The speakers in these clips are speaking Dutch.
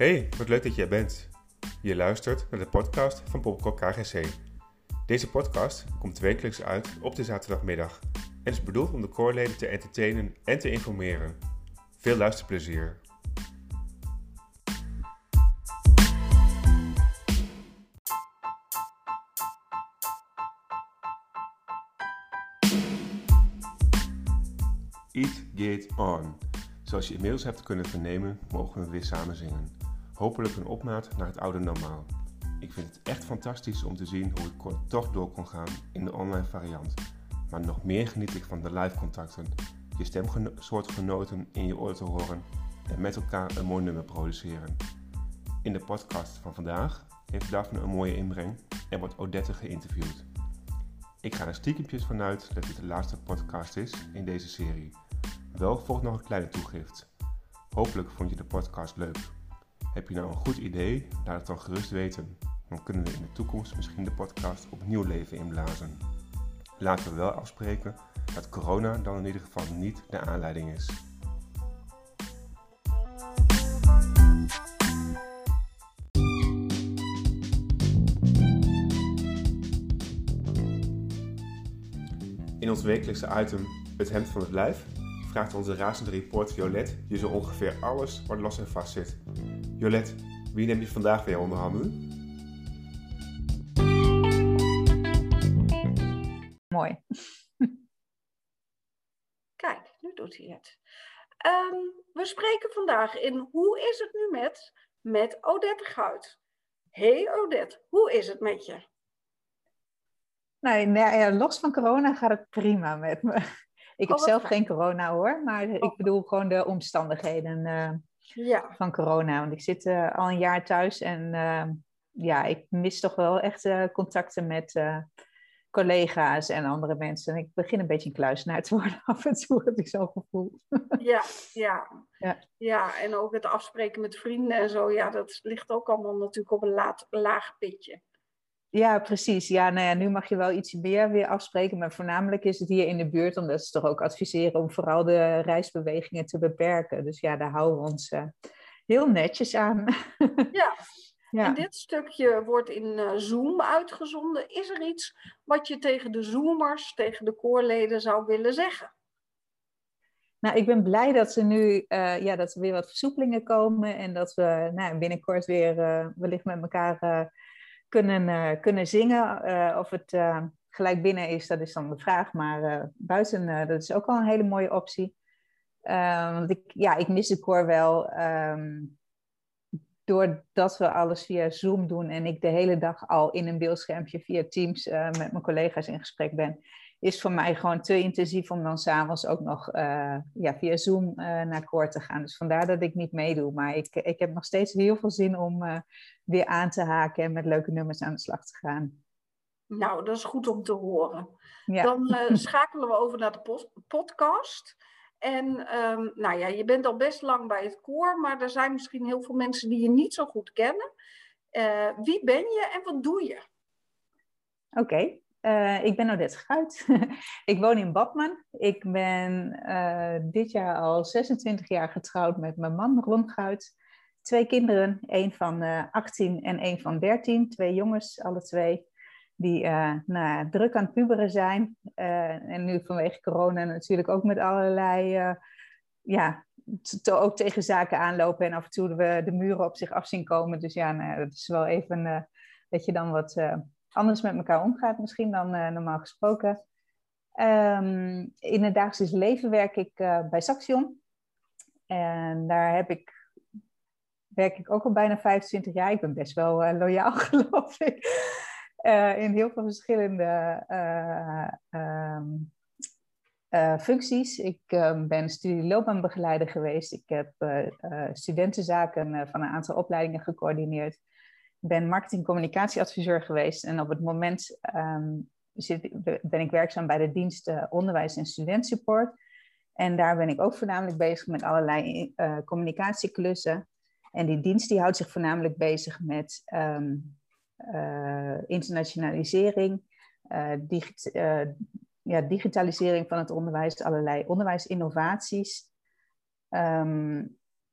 Hey, wat leuk dat jij bent. Je luistert naar de podcast van Popcorn KGC. Deze podcast komt wekelijks uit op de zaterdagmiddag en is bedoeld om de koorleden te entertainen en te informeren. Veel luisterplezier. Eat, Get On. Zoals je inmiddels hebt kunnen vernemen, mogen we weer samen zingen. Hopelijk een opmaat naar het oude normaal. Ik vind het echt fantastisch om te zien hoe ik toch door kon gaan in de online variant. Maar nog meer geniet ik van de live contacten, je stemsoortgenoten in je oor te horen en met elkaar een mooi nummer produceren. In de podcast van vandaag heeft Daphne een mooie inbreng en wordt Odette geïnterviewd. Ik ga er stiekempjes vanuit dat dit de laatste podcast is in deze serie. Wel volgt nog een kleine toegift. Hopelijk vond je de podcast leuk. Heb je nou een goed idee? Laat het dan gerust weten. Dan kunnen we in de toekomst misschien de podcast opnieuw leven inblazen. Laten we wel afspreken dat corona dan in ieder geval niet de aanleiding is. In ons wekelijkse item Het Hemd van het Lijf vraagt onze razende reporter Jolet je zo ongeveer alles wat los en vast zit. Jolet, wie neem je vandaag weer onder handen? Mooi. Kijk, nu doet hij het. Ehm, we spreken vandaag in Hoe is het nu met? Met Odette Guit. Hey Odette, hoe is het met je? Nou, nee, los van corona gaat het prima met me. Ik heb Oh, zelf fijn. geen corona hoor, maar ik Oh. bedoel gewoon de omstandigheden eh, Ja, van corona. Want ik zit eh, al een jaar thuis en eh, ja, ik mis toch wel echt eh, contacten met eh, collega's en andere mensen. En ik begin een beetje een kluisenaar te worden af en toe, heb ik zo'n gevoel. ja, ja, Ja. ja. en ook het afspreken met vrienden en zo, ja, dat ligt ook allemaal natuurlijk op een laat, laag pitje. Ja, precies. Ja, nou ja, nu mag je wel iets meer weer afspreken, maar voornamelijk is het hier in de buurt, omdat ze toch ook adviseren om vooral de reisbewegingen te beperken. Dus ja, daar houden we ons eh, heel netjes aan. Ja. ja. En dit stukje wordt in eh, Zoom uitgezonden. Is er iets wat je tegen de Zoomers, tegen de koorleden zou willen zeggen? Nou, ik ben blij dat er nu eh, ja, dat er weer wat versoepelingen komen en dat we nou, binnenkort weer wellicht met elkaar kunnen, eh, kunnen zingen. Eh, of het eh, gelijk binnen is, dat is dan de vraag. Maar buiten, dat is ook al een hele mooie optie. Want ik, ja, ik mis de koor wel. ehm, doordat we alles via Zoom doen en ik de hele dag al in een beeldschermpje via Teams met mijn collega's in gesprek ben, is voor mij gewoon te intensief om dan s'avonds ook nog eh, ja, via Zoom eh, naar koor te gaan. Dus vandaar dat ik niet meedoe. Maar ik, ik heb nog steeds heel veel zin om eh, weer aan te haken en met leuke nummers aan de slag te gaan. Nou, dat is goed om te horen. Ja. Dan schakelen we over naar de podcast. En ehm, nou ja, je bent al best lang bij het koor, maar er zijn misschien heel veel mensen die je niet zo goed kennen. Wie ben je en wat doe je? Oké, eh, ik ben Odette Guit. ik woon in Badman. Ik ben eh, dit jaar al 26 jaar getrouwd met mijn man Ron Guit. Twee kinderen, één van eh 18 en één van 13. Twee jongens, alle twee, die eh, nou, druk aan het puberen zijn. Eh, en nu vanwege corona natuurlijk ook met allerlei, eh, ja, ook tegen zaken aanlopen. En af en toe we de muren op zich af zien komen. Dus ja, nou, dat is wel even eh, dat je dan wat... anders met elkaar omgaat misschien dan eh, normaal gesproken. Ehm, in het dagelijks leven werk ik eh, bij Saxion. En daar heb ik, werk ik ook al bijna 25 jaar. Ik ben best wel eh, loyaal, geloof ik. In heel veel verschillende eh, ehm, eh, functies. Ik eh, ben studieloopbaanbegeleider geweest. Ik heb studentenzaken van een aantal opleidingen gecoördineerd ben marketing-communicatieadviseur geweest. En op het moment ehm, zit, ben ik werkzaam bij de dienst eh, onderwijs en studentsupport. En daar ben ik ook voornamelijk bezig met allerlei eh, communicatieklussen. En die dienst die houdt zich voornamelijk bezig met ehm, eh, internationalisering, eh, eh, ja, digitalisering van het onderwijs, allerlei onderwijsinnovaties. Ehm,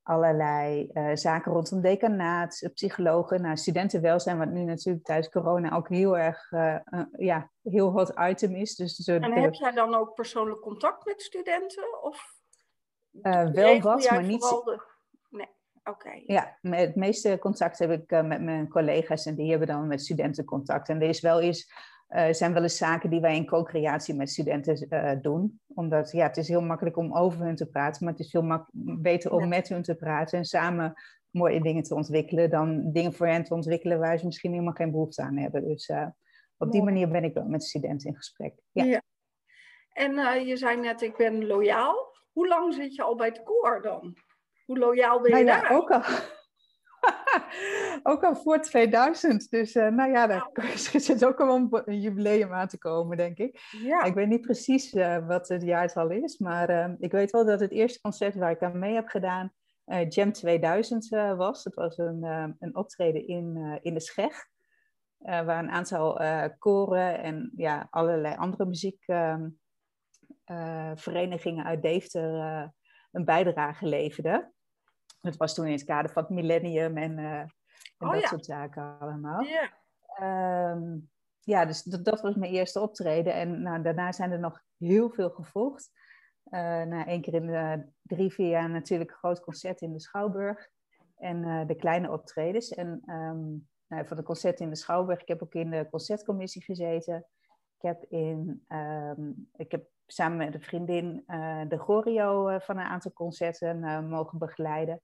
allerlei uh, zaken rondom decanaat, psychologen, nou, studentenwelzijn, wat nu natuurlijk tijdens corona ook heel erg uh, uh, ja, heel hot item is. Dus de, en heb jij dan ook persoonlijk contact met studenten? Of wel wat, maar niet. De... Nee, oké. Ja, het meeste contact heb ik met mijn collega's en die hebben dan met studenten contact. En er is wel eens uh, zijn wel eens zaken die wij in co-creatie met studenten uh, doen. Omdat ja, het is heel makkelijk om over hun te praten, maar het is veel beter om met hun te praten en samen mooie dingen te ontwikkelen dan dingen voor hen te ontwikkelen waar ze misschien helemaal geen behoefte aan hebben. Dus uh, op die manier ben ik wel met studenten in gesprek. Ja. ja. En je zei net, ik ben loyaal. Hoe lang zit je al bij het koor dan? Hoe loyaal ben je nou, daar? Ook al, ook al voor 2000. Dus uh, nou ja, daar zit ook al een jubileum aan te komen, denk ik. Ja. Ik weet niet precies uh, wat het jaartal is, maar uh, ik weet wel dat het eerste concert waar ik aan mee heb gedaan Jam 2000 was. Het was een, een optreden in, in de Scheg, waar een aantal koren en ja, allerlei andere muziekverenigingen uit Deventer een bijdrage leverden. Het was toen in het kader van het millennium en, uh, en oh, dat soort zaken allemaal. Ja, um, ja dus dat, dat, was mijn eerste optreden. En nou, daarna zijn er nog heel veel gevolgd. Uh, na één keer in de drie, vier jaar natuurlijk een groot concert in de Schouwburg. En uh, de kleine optredens. En um, nou, van de concert in de Schouwburg, ik heb ook in de concertcommissie gezeten. Ik heb, in, um, ik heb samen met een vriendin uh, de Gorio van een aantal concerten mogen begeleiden.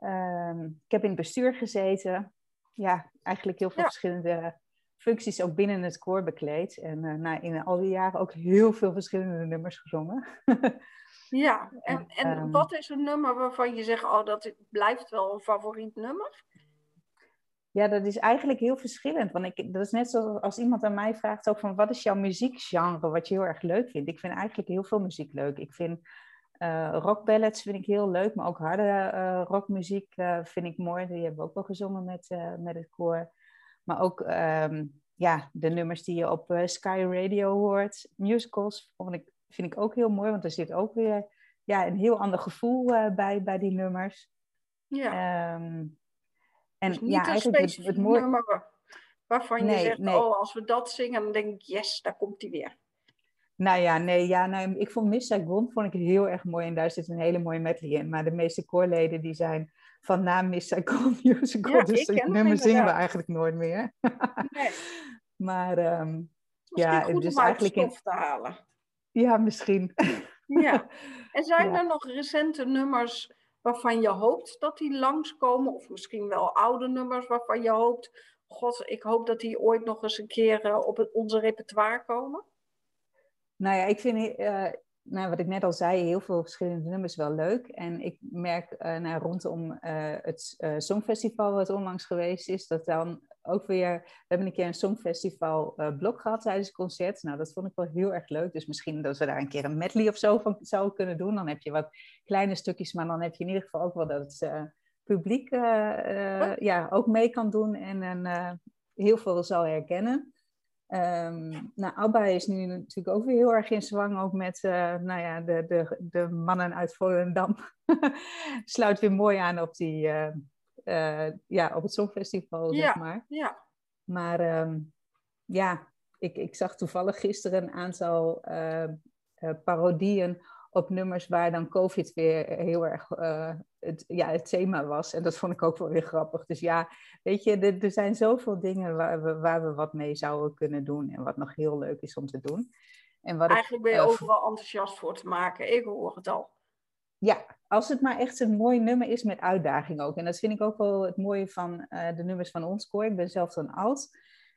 Um, ik heb in het bestuur gezeten. Ja, eigenlijk heel veel ja. verschillende functies ook binnen het koor bekleed. En uh, nou, in al die jaren ook heel veel verschillende nummers gezongen. ja, en, en um, wat is een nummer waarvan je zegt, oh, dat blijft wel een favoriet nummer? Ja, dat is eigenlijk heel verschillend. Want ik, dat is net zoals als iemand aan mij vraagt ook van wat is jouw muziekgenre wat je heel erg leuk vindt. Ik vind eigenlijk heel veel muziek leuk. Ik vind rockballads vind ik heel leuk, maar ook harde uh, rockmuziek uh, vind ik mooi. Die hebben we ook wel gezongen met, met het koor. Maar ook um, ja, de nummers die je op Sky Radio hoort. Musicals vond ik, vind ik ook heel mooi, want er zit ook weer ja, een heel ander gevoel bij, bij die nummers. Ja. Um, en dus ja, eigenlijk het, het mooie... nummer waarvan nee, je zegt, nee. oh, als we dat zingen, dan denk ik, yes, daar komt hij weer. Nou ja, nee, ja, nou, ik vond Miss Saigon vond ik heel erg mooi en daar zit een hele mooie medley in. Maar de meeste koorleden die zijn van na Miss Saigon musical, ja, dus dat nummer zingen we eigenlijk nooit meer. nee. Maar um, ja, goed dus om eigenlijk in... te halen. Ja, misschien. ja. En zijn ja. er nog recente nummers waarvan je hoopt dat die langskomen? Of misschien wel oude nummers waarvan je hoopt, god, ik hoop dat die ooit nog eens een keer uh, op het, onze repertoire komen? Nou ja, ik vind, uh, nou, wat ik net al zei, heel veel verschillende nummers wel leuk. En ik merk uh, nou, rondom uh, het Songfestival wat onlangs geweest is, dat dan ook weer... We hebben een keer een Songfestival blok gehad tijdens het concert. Nou, dat vond ik wel heel erg leuk. Dus misschien dat we daar een keer een medley of zo van zouden kunnen doen. Dan heb je wat kleine stukjes, maar dan heb je in ieder geval ook wel dat het publiek ja, ook mee kan doen en heel veel zal herkennen. Um, nou, ABBA is nu natuurlijk ook weer heel erg in zwang, ook met uh, nou ja, de, de, de mannen uit Volendam. Sluit weer mooi aan op, die, uh, uh, ja, op het Songfestival, ja, zeg maar. Ja. Maar um, ja, ik, ik zag toevallig gisteren een aantal parodieën op nummers waar dan COVID weer heel erg uh, het, ja, het thema was. En dat vond ik ook wel weer grappig. Dus ja, weet je, er, er zijn zoveel dingen waar we, waar we wat mee zouden kunnen doen en wat nog heel leuk is om te doen. En wat Eigenlijk ik, ben je uh, overal enthousiast voor te maken. Ik hoor het al. Ja, als het maar echt een mooi nummer is met uitdaging ook. En dat vind ik ook wel het mooie van uh, de nummers van ons koor. Ik ben zelf dan oud.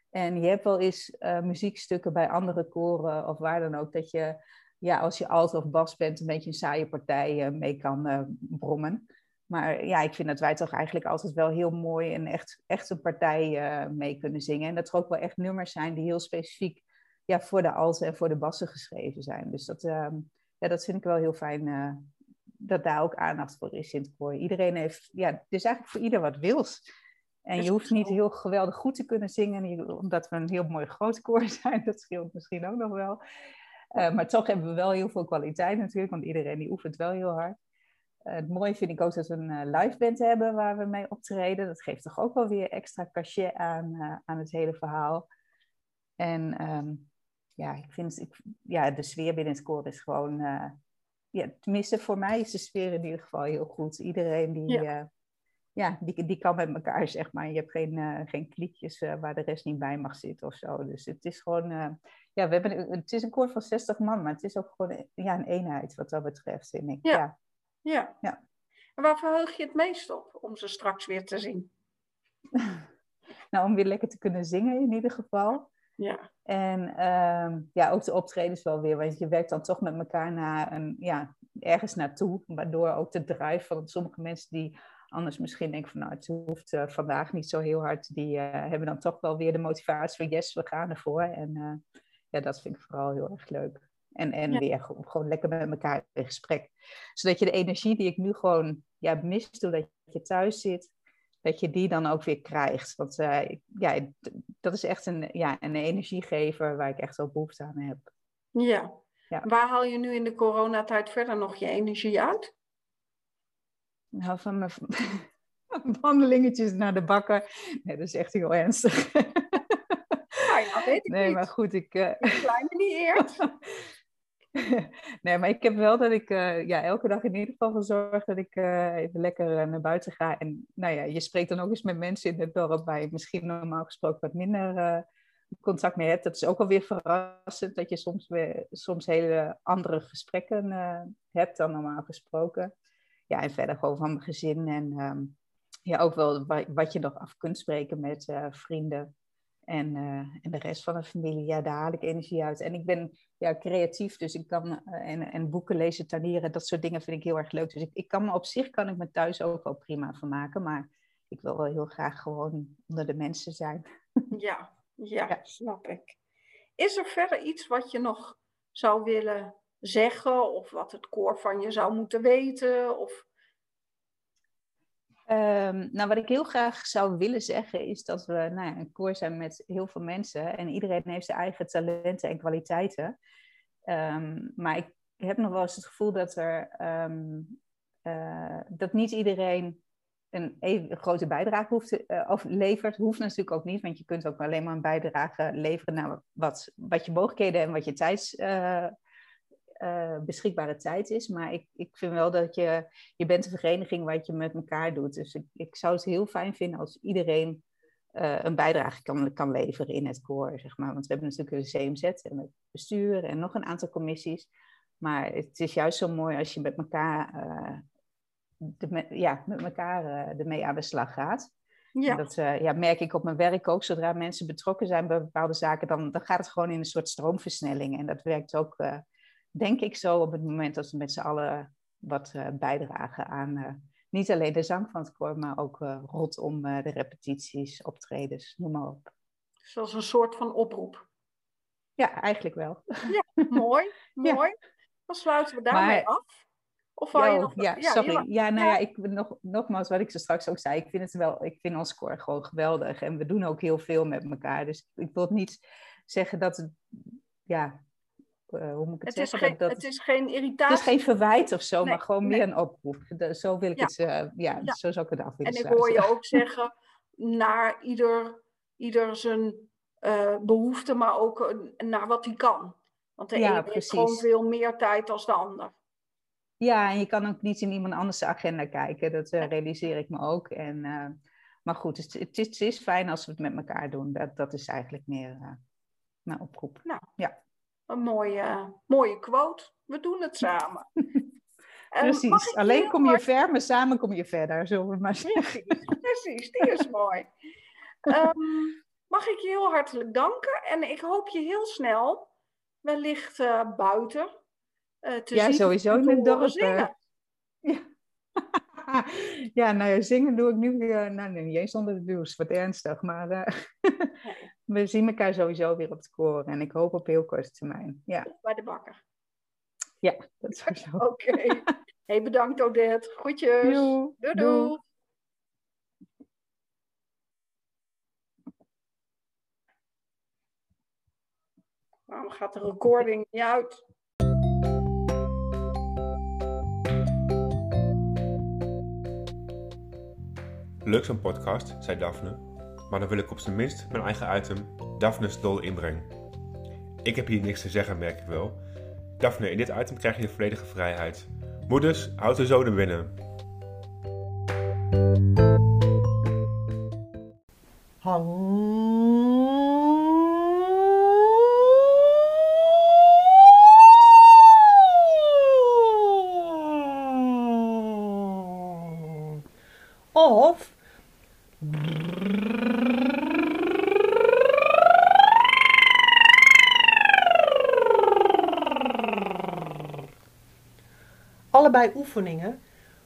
En je hebt wel eens muziekstukken bij andere koren of waar dan ook, dat je ja, als je alt of bas bent, een beetje een saaie partij uh, mee kan uh, brommen. Maar ja, ik vind dat wij toch eigenlijk altijd wel heel mooi en echt, echt een partij uh, mee kunnen zingen. En dat er ook wel echt nummers zijn die heel specifiek ja, voor de alten en voor de bassen geschreven zijn. Dus dat, ehm, ja, dat vind ik wel heel fijn dat daar ook aandacht voor is in het koor. Iedereen heeft, ja, het is eigenlijk voor ieder wat wils. En je hoeft niet heel geweldig goed te kunnen zingen, omdat we een heel mooi groot koor zijn. Dat scheelt misschien ook nog wel. Uh, maar toch hebben we wel heel veel kwaliteit natuurlijk, want iedereen die oefent wel heel hard. het mooie vind ik ook dat we een live band hebben waar we mee optreden. Dat geeft toch ook wel weer extra cachet aan, aan het hele verhaal. En ehm, ja, ik vind ik, ja, de sfeer binnen het koor is gewoon ja, tenminste voor mij is de sfeer in ieder geval heel goed. Iedereen die, ja. Uh, ja die, die kan met elkaar, zeg maar. Je hebt geen, uh, geen kliekjes uh, waar de rest niet bij mag zitten of zo. Dus het is gewoon, ja, we hebben, het is een koor van 60 man, maar het is ook gewoon ja, een eenheid wat dat betreft, vind ik. Ja. ja. ja. En waar verheug je het meest op om ze straks weer te zien? nou, om weer lekker te kunnen zingen in ieder geval. Ja. En um, ja, ook de optredens wel weer, want je werkt dan toch met elkaar naar een, ja, ergens naartoe. Waardoor ook de drive van sommige mensen die anders misschien denken van nou, het hoeft uh, vandaag niet zo heel hard, die uh, hebben dan toch wel weer de motivatie van yes, we gaan ervoor. En uh, ja, dat vind ik vooral heel erg leuk. En, en ja. weer gewoon, gewoon lekker met elkaar in gesprek. Zodat je de energie die ik nu gewoon ja, mis doordat je thuis zit, dat je die dan ook weer krijgt. Want ja, dat is echt een, ja, een energiegever waar ik echt wel behoefte aan heb. Ja. ja. Waar haal je nu in de coronatijd verder nog je energie uit? Nou, van mijn wandelingetjes naar de bakker. Nee, dat is echt heel ernstig. Nou ja, weet ik nee, niet. maar goed, ik... Uh... Kleine niet eert. nee, maar ik heb wel dat ik uh, ja, elke dag in ieder geval voor zorg dat ik uh, even lekker uh, naar buiten ga. En nou ja, je spreekt dan ook eens met mensen in het dorp waar je misschien normaal gesproken wat minder contact mee hebt. Dat is ook alweer verrassend dat je soms, weer, soms hele andere gesprekken hebt dan normaal gesproken. Ja, en verder gewoon van mijn gezin en um, ja, ook wel wat, wat je nog af kunt spreken met vrienden. En, uh, en de rest van de familie, ja, daar haal ik energie uit. En ik ben ja, creatief, dus ik kan uh, en, en boeken lezen, tanieren, dat soort dingen vind ik heel erg leuk. Dus ik, ik kan me op zich kan ik me thuis ook wel prima van maken, maar ik wil wel heel graag gewoon onder de mensen zijn. Ja, ja, ja. snap ik. Is er verder iets wat je nog zou willen zeggen, of wat het koor van je zou moeten weten? Of Um, nou, wat ik heel graag zou willen zeggen is dat we nou ja, een koor zijn met heel veel mensen en iedereen heeft zijn eigen talenten en kwaliteiten. Um, maar ik heb nog wel eens het gevoel dat er um, uh, dat niet iedereen een even grote bijdrage hoeft te, uh, of levert. Hoeft natuurlijk ook niet, want je kunt ook alleen maar een bijdrage leveren naar wat, wat je mogelijkheden en wat je tijds. Uh, uh, beschikbare tijd is. Maar ik, ik vind wel dat je, je bent een vereniging wat je met elkaar doet. Dus ik, ik zou het heel fijn vinden als iedereen uh, een bijdrage kan, kan leveren in het koor, zeg maar. Want we hebben natuurlijk een CMZ en het bestuur en nog een aantal commissies. Maar het is juist zo mooi als je met elkaar, uh, de, ja, met elkaar ermee aan de slag gaat. Ja. En dat ja, merk ik op mijn werk ook. Zodra mensen betrokken zijn bij bepaalde zaken, dan, dan gaat het gewoon in een soort stroomversnelling. En dat werkt ook denk ik zo op het moment dat we met z'n allen wat uh, bijdragen aan uh, niet alleen de zang van het koor, maar ook uh, rondom de repetities, optredens, noem maar op. Zoals een soort van oproep. Ja, eigenlijk wel. Ja, mooi, mooi. Ja. Dan sluiten we daarmee maar, af. Of jo, je nog... ja, ja, sorry. Ja, nou ja, ik, nog, nogmaals wat ik zo straks ook zei. Ik vind, het wel, ik vind ons koor gewoon geweldig. En we doen ook heel veel met elkaar. Dus ik wil niet zeggen dat het... Ja, uh, hoe moet ik het, het zeggen? Is geen, dat, het is geen irritatie. Het is geen verwijt of zo, nee, maar gewoon nee. meer een oproep. De, zo wil ik ja. het, uh, ja, ja, zo zou ik het af willen En ik hoor je ook zeggen, naar ieder, ieder zijn uh, behoefte, maar ook naar wat hij kan. Want de ja, ene heeft gewoon veel meer tijd dan de ander. Ja, en je kan ook niet in iemand anders agenda kijken. Dat realiseer ik me ook. En, maar goed, het, het, is, het, is, fijn als we het met elkaar doen. Dat, dat is eigenlijk meer mijn oproep. Nou, ja. Een mooie, mooie quote. We doen het samen. Precies. Alleen kom je ver, maar samen kom je verder, zullen we maar zeggen. Precies, precies. die is mooi. Um, mag ik je heel hartelijk danken en ik hoop je heel snel, wellicht uh, buiten, uh, te ja, zien. sowieso in het dorp. Ja. ja, nou ja, zingen doe ik nu weer, nou nee, niet eens onder de douche, wat ernstig, maar uh. We zien elkaar sowieso weer op het koor en ik hoop op heel korte termijn. Ja. Bij de bakker. Ja, dat is zo. Oké. Okay. Hey, bedankt Odette. Groetjes. Doei. Doei. doei. Waarom gaat de recording niet uit? Leuk zo'n podcast, zei Daphne, maar dan wil ik op zijn minst mijn eigen item, Daphne's Dol, inbrengen. Ik heb hier niks te zeggen, merk ik wel. Daphne, in dit item krijg je de volledige vrijheid. Moeders, houd de zoden binnen. Allebei oefeningen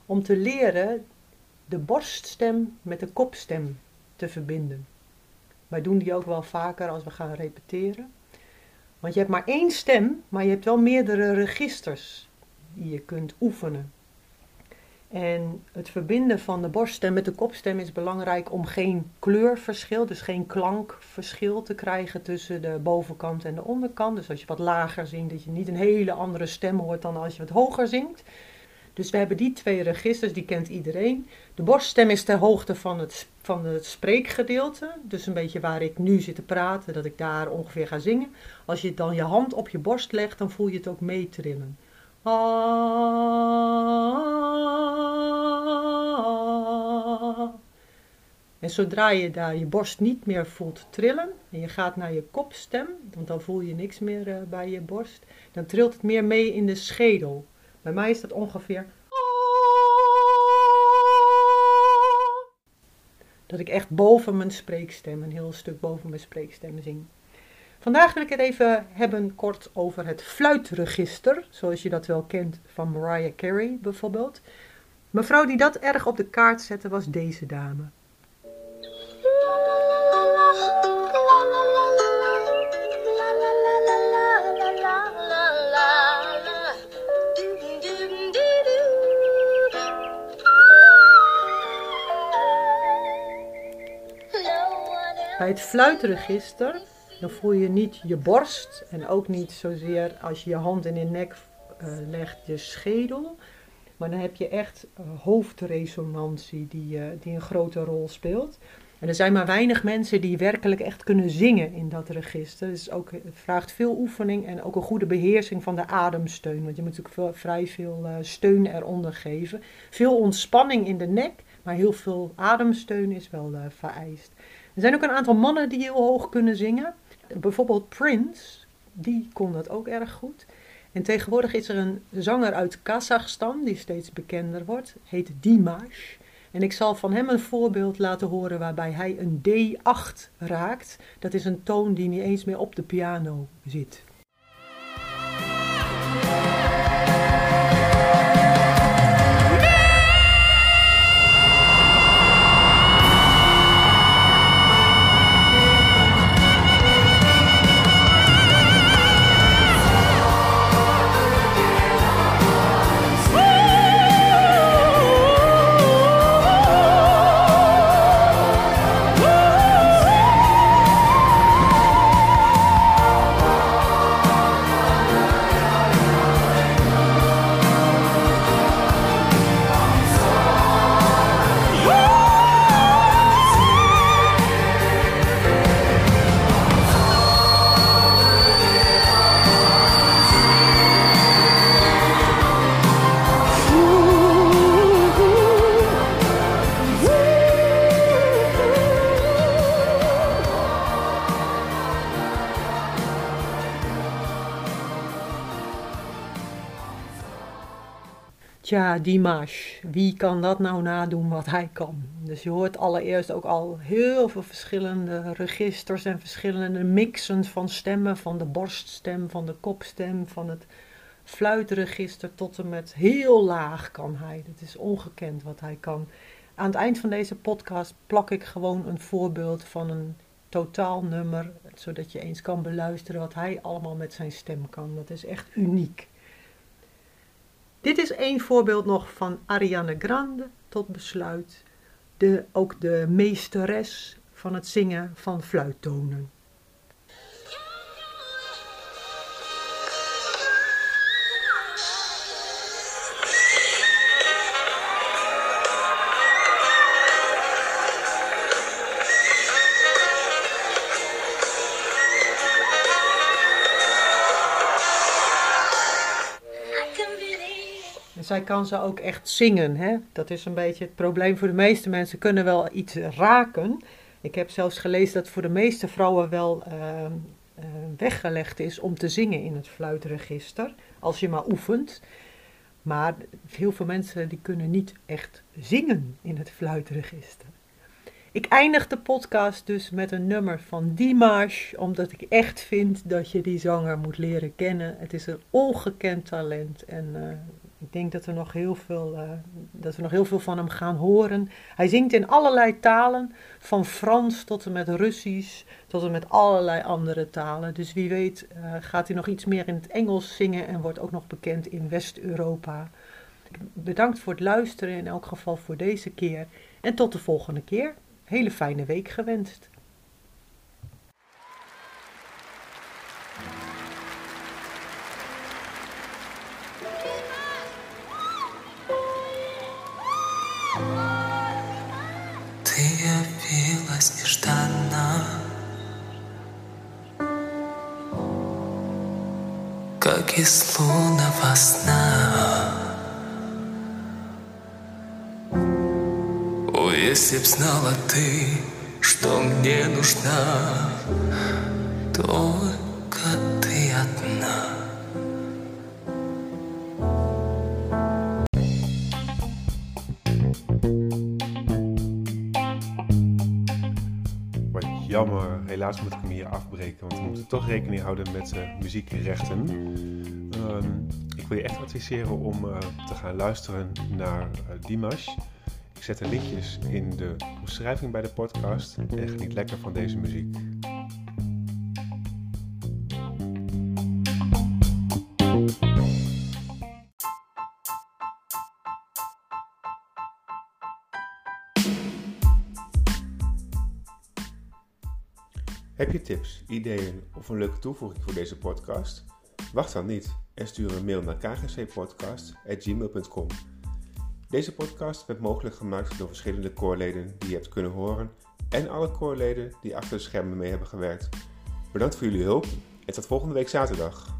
om te leren de borststem met de kopstem te verbinden. Wij doen die ook wel vaker als we gaan repeteren. Want je hebt maar één stem, maar je hebt wel meerdere registers die je kunt oefenen. En het verbinden van de borststem met de kopstem is belangrijk om geen kleurverschil, dus geen klankverschil te krijgen tussen de bovenkant en de onderkant. Dus als je wat lager zingt, dat je niet een hele andere stem hoort dan als je wat hoger zingt. Dus we hebben die twee registers, die kent iedereen. De borststem is ter hoogte van het, van het spreekgedeelte. Dus een beetje waar ik nu zit te praten, dat ik daar ongeveer ga zingen. Als je dan je hand op je borst legt, dan voel je het ook meetrillen. Ah. En zodra je daar je borst niet meer voelt trillen en je gaat naar je kopstem, want dan voel je niks meer uh, bij je borst, dan trilt het meer mee in de schedel. Bij mij is dat ongeveer. Dat ik echt boven mijn spreekstem, een heel stuk boven mijn spreekstem zing. Vandaag wil ik het even hebben kort over het fluitregister, zoals je dat wel kent van Mariah Carey bijvoorbeeld. Mevrouw die dat erg op de kaart zette was deze dame. Bij het fluitregister dan voel je niet je borst en ook niet zozeer als je je hand in je nek uh, legt je schedel. Maar dan heb je echt uh, hoofdresonantie die, uh, die een grote rol speelt. En er zijn maar weinig mensen die werkelijk echt kunnen zingen in dat register. Dus ook, het vraagt veel oefening en ook een goede beheersing van de ademsteun. Want je moet natuurlijk veel, vrij veel steun eronder geven. Veel ontspanning in de nek, maar heel veel ademsteun is wel vereist. Er zijn ook een aantal mannen die heel hoog kunnen zingen. Bijvoorbeeld Prince, die kon dat ook erg goed. En tegenwoordig is er een zanger uit Kazachstan, die steeds bekender wordt, heet Dimash. En ik zal van hem een voorbeeld laten horen waarbij hij een D8 raakt. Dat is een toon die niet eens meer op de piano zit. Tja, Dimash, wie kan dat nou nadoen wat hij kan? Dus je hoort allereerst ook al heel veel verschillende registers en verschillende mixen van stemmen. Van de borststem, van de kopstem, van het fluitregister tot en met heel laag kan hij. Het is ongekend wat hij kan. Aan het eind van deze podcast plak ik gewoon een voorbeeld van een totaalnummer, zodat je eens kan beluisteren wat hij allemaal met zijn stem kan. Dat is echt uniek. Dit is één voorbeeld nog van Ariane Grande tot besluit. De, ook de meesteres van het zingen van fluittonen. Zij kan ze ook echt zingen. Hè? Dat is een beetje het probleem voor de meeste mensen. kunnen wel iets raken. Ik heb zelfs gelezen dat voor de meeste vrouwen wel uh, uh, weggelegd is om te zingen in het fluitregister. Als je maar oefent. Maar heel veel mensen die kunnen niet echt zingen in het fluitregister. Ik eindig de podcast dus met een nummer van Dimash, omdat ik echt vind dat je die zanger moet leren kennen. Het is een ongekend talent en uh, ik denk dat, er nog heel veel, uh, dat we nog heel veel van hem gaan horen. Hij zingt in allerlei talen, van Frans tot en met Russisch, tot en met allerlei andere talen. Dus wie weet uh, gaat hij nog iets meer in het Engels zingen en wordt ook nog bekend in West-Europa. Bedankt voor het luisteren in elk geval voor deze keer en tot de volgende keer hele fijne week gewenst. Нежданно Как из лунного сна. Если б знала ты, что мне нужна Только ты одна helaas moet ik hem hier afbreken, want we moeten toch rekening houden met uh, muziekrechten. Um, ik wil je echt adviseren om uh, te gaan luisteren naar uh, Dimash. Ik zet de linkjes in de beschrijving bij de podcast en geniet lekker van deze muziek. Je tips, ideeën of een leuke toevoeging voor deze podcast? Wacht dan niet en stuur een mail naar kgcpodcast.gmail.com. Deze podcast werd mogelijk gemaakt door verschillende koorleden die je hebt kunnen horen en alle koorleden die achter de schermen mee hebben gewerkt. Bedankt voor jullie hulp en tot volgende week zaterdag.